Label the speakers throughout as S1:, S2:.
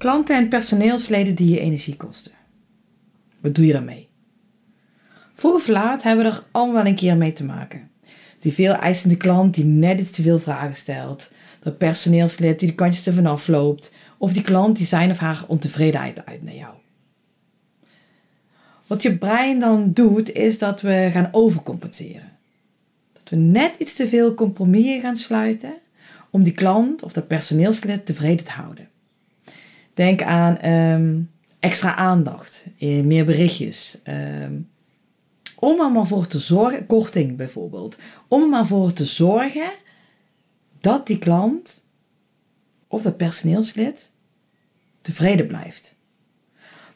S1: Klanten en personeelsleden die je energie kosten. Wat doe je daarmee? Vroeg of laat hebben we er allemaal een keer mee te maken. Die veel eisende klant die net iets te veel vragen stelt. Dat personeelslid die de kantjes er vanaf loopt. Of die klant die zijn of haar ontevredenheid uit naar jou. Wat je brein dan doet, is dat we gaan overcompenseren. Dat we net iets te veel compromissen gaan sluiten om die klant of dat personeelslid tevreden te houden. Denk aan ehm, extra aandacht, eh, meer berichtjes. Um, om er maar voor te zorgen, korting bijvoorbeeld, om er maar voor te zorgen dat die klant of dat personeelslid tevreden blijft.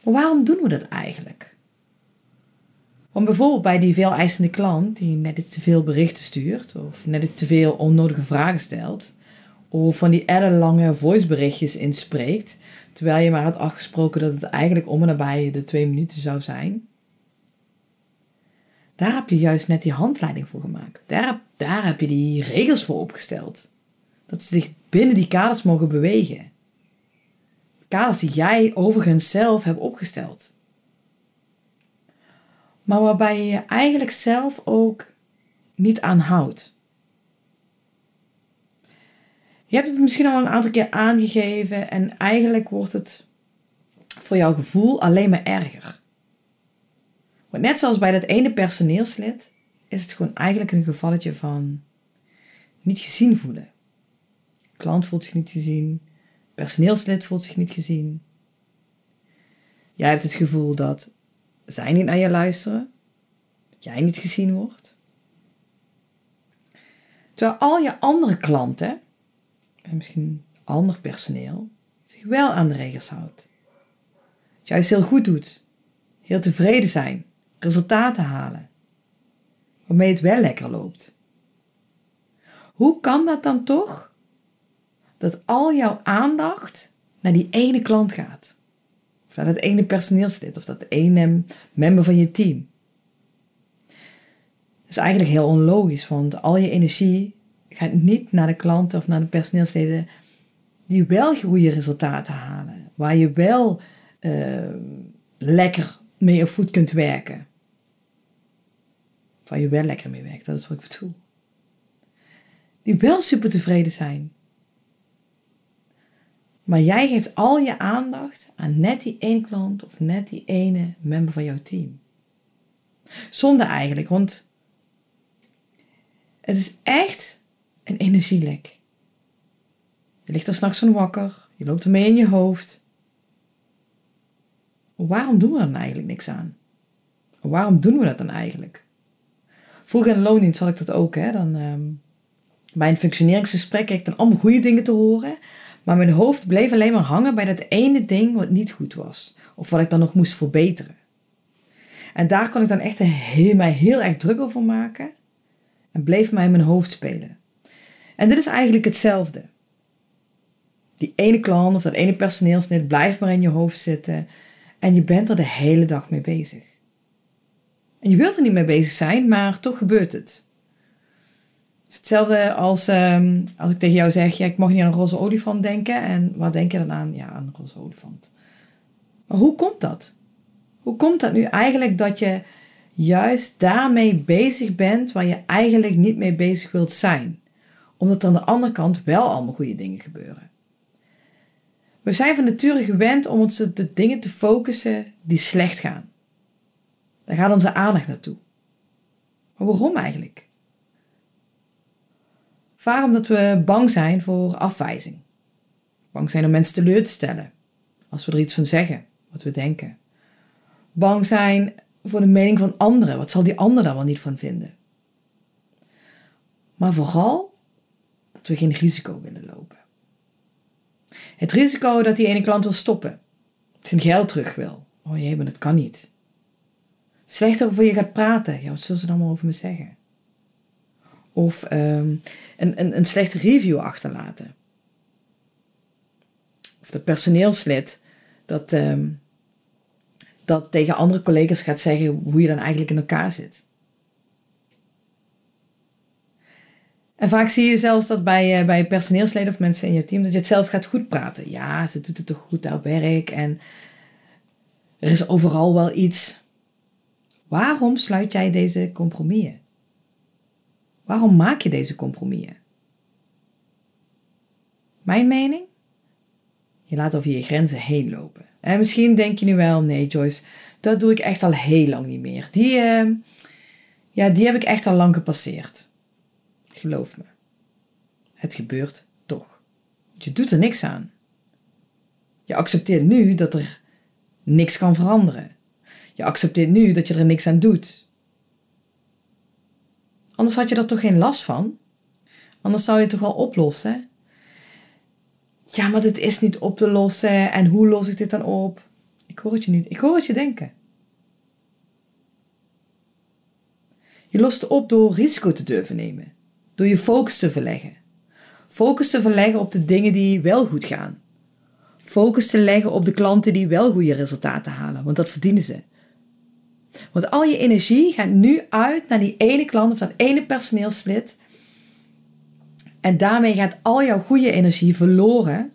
S1: Maar waarom doen we dat eigenlijk? Want bijvoorbeeld bij die veel eisende klant die net iets te veel berichten stuurt of net iets te veel onnodige vragen stelt, of van die ellenlange voiceberichtjes inspreekt, terwijl je maar had afgesproken dat het eigenlijk om en nabij de twee minuten zou zijn. Daar heb je juist net die handleiding voor gemaakt. Daar, daar heb je die regels voor opgesteld. Dat ze zich binnen die kaders mogen bewegen. Kaders die jij overigens zelf hebt opgesteld. Maar waarbij je je eigenlijk zelf ook niet aan houdt. Je hebt het misschien al een aantal keer aangegeven en eigenlijk wordt het voor jouw gevoel alleen maar erger. Want net zoals bij dat ene personeelslid is het gewoon eigenlijk een gevalletje van niet gezien voelen. klant voelt zich niet gezien, personeelslid voelt zich niet gezien. Jij hebt het gevoel dat zij niet naar je luisteren, dat jij niet gezien wordt. Terwijl al je andere klanten en misschien ander personeel zich wel aan de regels houdt. Het juist heel goed doet, heel tevreden zijn, resultaten halen, waarmee het wel lekker loopt. Hoe kan dat dan toch? Dat al jouw aandacht naar die ene klant gaat. Of naar dat ene personeelslid of dat ene member van je team. Dat is eigenlijk heel onlogisch, want al je energie gaat niet naar de klanten of naar de personeelsleden die wel goede resultaten halen. Waar je wel uh, lekker mee op voet kunt werken. Waar je wel lekker mee werkt, dat is wat ik bedoel. Die wel super tevreden zijn. Maar jij geeft al je aandacht aan net die ene klant of net die ene member van jouw team. Zonde eigenlijk, want het is echt een energielek. Je ligt er s'nachts van wakker, je loopt ermee in je hoofd. Waarom doen we er dan eigenlijk niks aan? Waarom doen we dat dan eigenlijk? Vroeger in loondienst had ik dat ook. Hè? Dan, um, bij een functioneringsgesprek kreeg ik dan allemaal goede dingen te horen. Maar mijn hoofd bleef alleen maar hangen bij dat ene ding wat niet goed was. Of wat ik dan nog moest verbeteren. En daar kon ik dan echt heel, mij heel erg druk over maken. En bleef mij in mijn hoofd spelen. En dit is eigenlijk hetzelfde. Die ene klant of dat ene personeelslid blijft maar in je hoofd zitten en je bent er de hele dag mee bezig. En je wilt er niet mee bezig zijn, maar toch gebeurt het. Het is hetzelfde als um, als ik tegen jou zeg, ja, ik mag niet aan een roze olifant denken. En wat denk je dan aan? Ja, aan een roze olifant. Maar hoe komt dat? Hoe komt dat nu eigenlijk dat je juist daarmee bezig bent waar je eigenlijk niet mee bezig wilt zijn? Omdat aan de andere kant wel allemaal goede dingen gebeuren. We zijn van nature gewend om ons op de dingen te focussen die slecht gaan. Daar gaat onze aandacht naartoe. Maar waarom eigenlijk? Vaak omdat we bang zijn voor afwijzing. Bang zijn om mensen teleur te stellen als we er iets van zeggen, wat we denken. Bang zijn voor de mening van anderen. Wat zal die ander daar wel niet van vinden? Maar vooral dat we geen risico willen lopen. Het risico dat die ene klant wil stoppen. zijn geld terug wil. Oh jee, maar dat kan niet. Slecht over je gaat praten. Ja, wat zullen ze dan maar over me zeggen? Of um, een, een, een slechte review achterlaten. Of de personeelslid dat, um, dat tegen andere collega's gaat zeggen hoe je dan eigenlijk in elkaar zit. En vaak zie je zelfs dat bij, uh, bij personeelsleden of mensen in je team dat je het zelf gaat goed praten. Ja, ze doet het toch goed op werk en er is overal wel iets. Waarom sluit jij deze compromissen? Waarom maak je deze compromissen? Mijn mening? Je laat over je grenzen heen lopen. En misschien denk je nu wel, nee Joyce, dat doe ik echt al heel lang niet meer. Die, uh, ja, die heb ik echt al lang gepasseerd. Geloof me. Het gebeurt toch. Je doet er niks aan. Je accepteert nu dat er niks kan veranderen. Je accepteert nu dat je er niks aan doet. Anders had je er toch geen last van? Anders zou je het toch wel oplossen? Ja, maar dit is niet op te lossen. En hoe los ik dit dan op? Ik hoor het je niet. Ik hoor het je denken. Je lost het op door risico te durven nemen. Door je focus te verleggen. Focus te verleggen op de dingen die wel goed gaan. Focus te leggen op de klanten die wel goede resultaten halen, want dat verdienen ze. Want al je energie gaat nu uit naar die ene klant of dat ene personeelslid. En daarmee gaat al jouw goede energie verloren,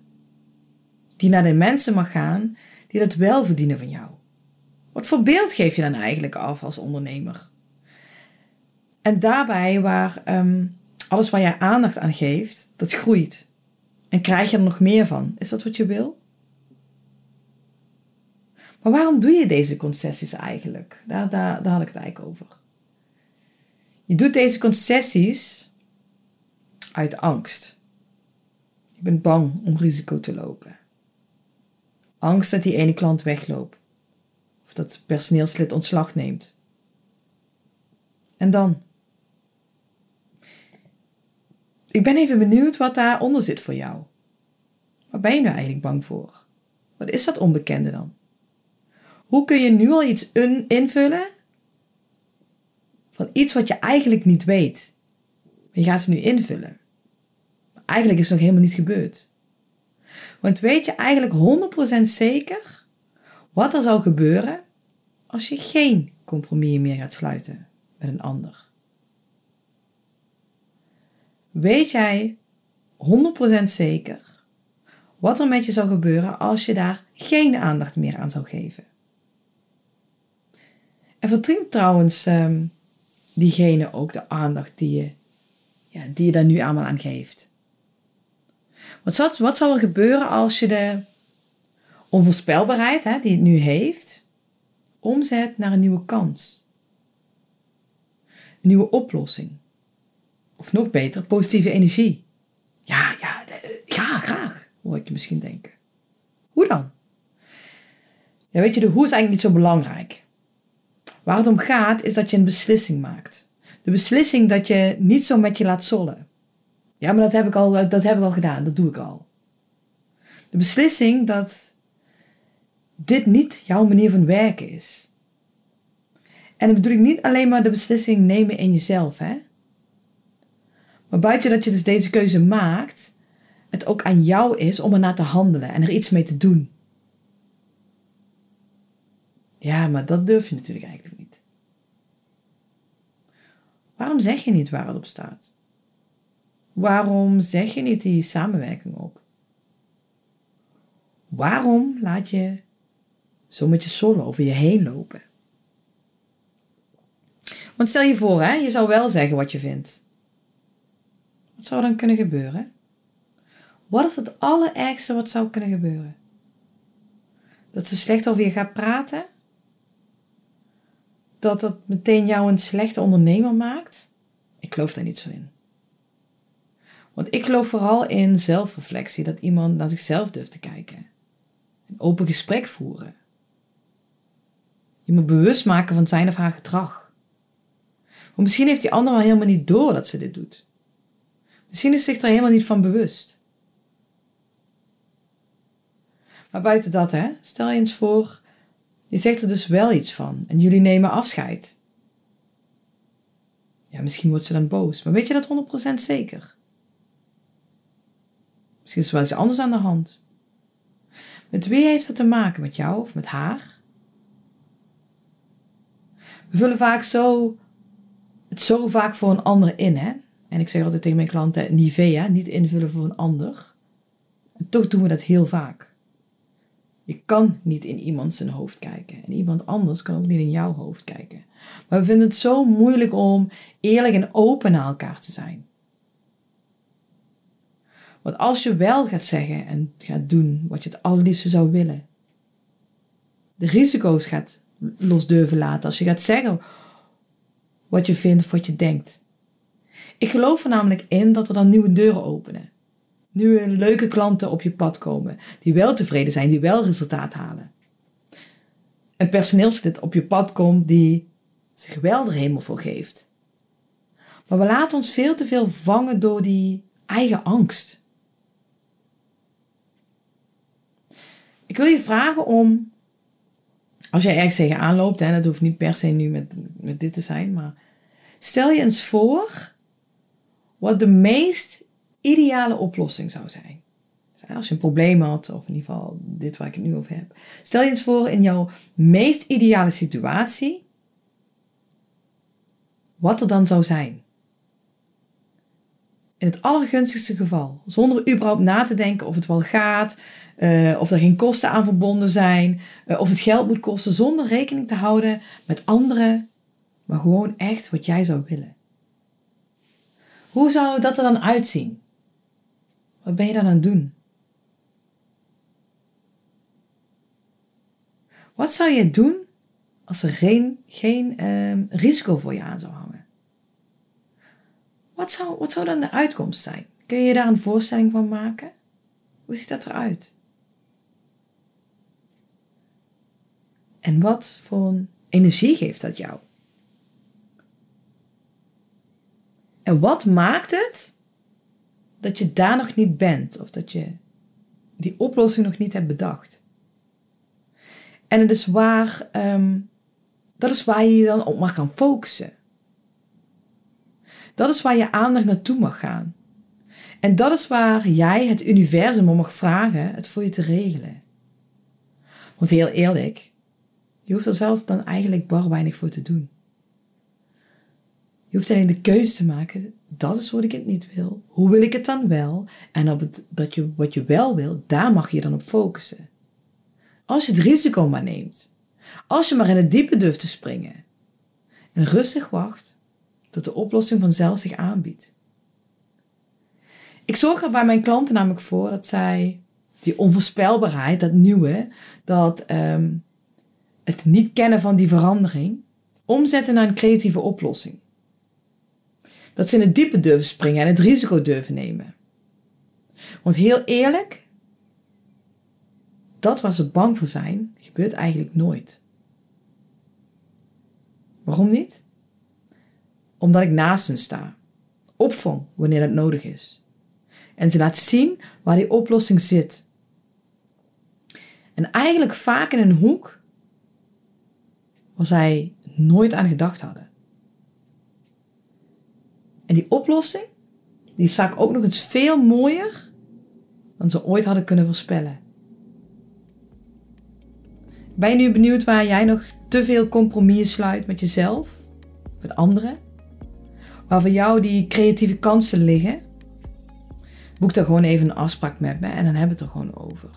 S1: die naar de mensen mag gaan die dat wel verdienen van jou. Wat voor beeld geef je dan eigenlijk af als ondernemer? En daarbij waar um, alles waar je aandacht aan geeft, dat groeit. En krijg je er nog meer van? Is dat wat je wil? Maar waarom doe je deze concessies eigenlijk? Daar, daar, daar had ik het eigenlijk over. Je doet deze concessies uit angst. Je bent bang om risico te lopen. Angst dat die ene klant wegloopt. Of dat personeelslid ontslag neemt. En dan? Ik ben even benieuwd wat daaronder zit voor jou. Waar ben je nou eigenlijk bang voor? Wat is dat onbekende dan? Hoe kun je nu al iets invullen van iets wat je eigenlijk niet weet? je gaat ze nu invullen. Maar eigenlijk is het nog helemaal niet gebeurd. Want weet je eigenlijk 100% zeker wat er zal gebeuren als je geen compromis meer gaat sluiten met een ander? Weet jij 100% zeker wat er met je zou gebeuren als je daar geen aandacht meer aan zou geven? En verdient trouwens um, diegene ook de aandacht die je, ja, die je daar nu allemaal aan geeft. Wat zal, wat zal er gebeuren als je de onvoorspelbaarheid hè, die het nu heeft, omzet naar een nieuwe kans? Een nieuwe oplossing. Of nog beter, positieve energie. Ja, ja, ja, graag, hoor ik je misschien denken. Hoe dan? Ja, weet je, de hoe is eigenlijk niet zo belangrijk. Waar het om gaat is dat je een beslissing maakt. De beslissing dat je niet zo met je laat zollen. Ja, maar dat heb ik al, dat heb ik al gedaan, dat doe ik al. De beslissing dat dit niet jouw manier van werken is. En dan bedoel ik niet alleen maar de beslissing nemen in jezelf, hè. Maar buiten dat je dus deze keuze maakt, het ook aan jou is om ernaar te handelen en er iets mee te doen. Ja, maar dat durf je natuurlijk eigenlijk niet. Waarom zeg je niet waar het op staat? Waarom zeg je niet die samenwerking op? Waarom laat je zo met je solo over je heen lopen? Want stel je voor, hè, je zou wel zeggen wat je vindt. Wat zou dan kunnen gebeuren? Wat is het allerergste wat zou kunnen gebeuren? Dat ze slecht over je gaat praten? dat dat meteen jou een slechte ondernemer maakt? Ik geloof daar niet zo in. Want ik geloof vooral in zelfreflectie, dat iemand naar zichzelf durft te kijken. Een open gesprek voeren. Je moet bewust maken van zijn of haar gedrag. Want misschien heeft die ander wel helemaal niet door dat ze dit doet. Misschien is zich er helemaal niet van bewust. Maar buiten dat, hè, stel je eens voor, je zegt er dus wel iets van en jullie nemen afscheid. Ja, misschien wordt ze dan boos, maar weet je dat 100% zeker? Misschien is er wel iets anders aan de hand. Met wie heeft dat te maken? Met jou of met haar? We vullen vaak zo, het zo vaak voor een ander in, hè? En ik zeg altijd tegen mijn klanten, Nivea, niet invullen voor een ander. Toch doen we dat heel vaak. Je kan niet in iemand zijn hoofd kijken. En iemand anders kan ook niet in jouw hoofd kijken. Maar we vinden het zo moeilijk om eerlijk en open naar elkaar te zijn. Want als je wel gaat zeggen en gaat doen wat je het allerliefste zou willen, de risico's gaat los durven laten, als je gaat zeggen wat je vindt of wat je denkt. Ik geloof er namelijk in dat er dan nieuwe deuren openen. Nieuwe leuke klanten op je pad komen, die wel tevreden zijn, die wel resultaat halen. Een personeelslid op je pad komt die zich wel er helemaal voor geeft. Maar we laten ons veel te veel vangen door die eigen angst. Ik wil je vragen om, als jij ergens tegenaan loopt, en dat hoeft niet per se nu met, met dit te zijn, maar stel je eens voor wat de meest ideale oplossing zou zijn. Als je een probleem had, of in ieder geval dit waar ik het nu over heb. Stel je eens voor in jouw meest ideale situatie, wat er dan zou zijn. In het allergunstigste geval, zonder überhaupt na te denken of het wel gaat, uh, of er geen kosten aan verbonden zijn, uh, of het geld moet kosten, zonder rekening te houden met anderen, maar gewoon echt wat jij zou willen. Hoe zou dat er dan uitzien? Wat ben je dan aan het doen? Wat zou je doen als er geen, geen uh, risico voor je aan zou hangen? Wat zou, wat zou dan de uitkomst zijn? Kun je je daar een voorstelling van maken? Hoe ziet dat eruit? En wat voor energie geeft dat jou? En wat maakt het dat je daar nog niet bent of dat je die oplossing nog niet hebt bedacht? En het is waar, um, dat is waar je je dan op mag gaan focussen. Dat is waar je aandacht naartoe mag gaan. En dat is waar jij het universum om mag vragen het voor je te regelen. Want heel eerlijk, je hoeft er zelf dan eigenlijk bar weinig voor te doen. Je hoeft alleen de keuze te maken, dat is wat ik het niet wil. Hoe wil ik het dan wel? En op het, dat je, wat je wel wil, daar mag je dan op focussen. Als je het risico maar neemt. Als je maar in het diepe durft te springen. En rustig wacht tot de oplossing vanzelf zich aanbiedt. Ik zorg er bij mijn klanten namelijk voor dat zij die onvoorspelbaarheid, dat nieuwe, dat ehm, het niet kennen van die verandering, omzetten naar een creatieve oplossing. Dat ze in het diepe durven springen en het risico durven nemen. Want heel eerlijk, dat waar ze bang voor zijn, gebeurt eigenlijk nooit. Waarom niet? Omdat ik naast hen sta, opvang wanneer dat nodig is. En ze laat zien waar die oplossing zit. En eigenlijk vaak in een hoek waar zij nooit aan gedacht hadden. En die oplossing, die is vaak ook nog eens veel mooier dan ze ooit hadden kunnen voorspellen. Ben je nu benieuwd waar jij nog te veel compromissen sluit met jezelf, met anderen? Waar voor jou die creatieve kansen liggen? Boek dan gewoon even een afspraak met me en dan hebben we het er gewoon over.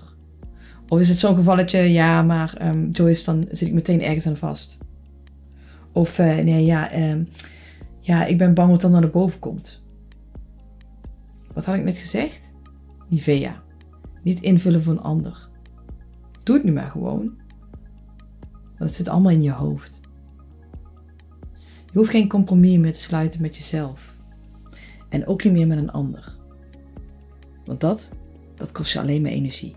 S1: Of is het zo'n gevalletje, ja, maar um, Joyce, dan zit ik meteen ergens aan vast. Of uh, nee, ja, um, ja, ik ben bang wat dan naar boven komt. Wat had ik net gezegd? Nivea. Niet invullen voor een ander. Doe het nu maar gewoon. Want het zit allemaal in je hoofd. Je hoeft geen compromis meer te sluiten met jezelf. En ook niet meer met een ander. Want dat, dat kost je alleen maar energie.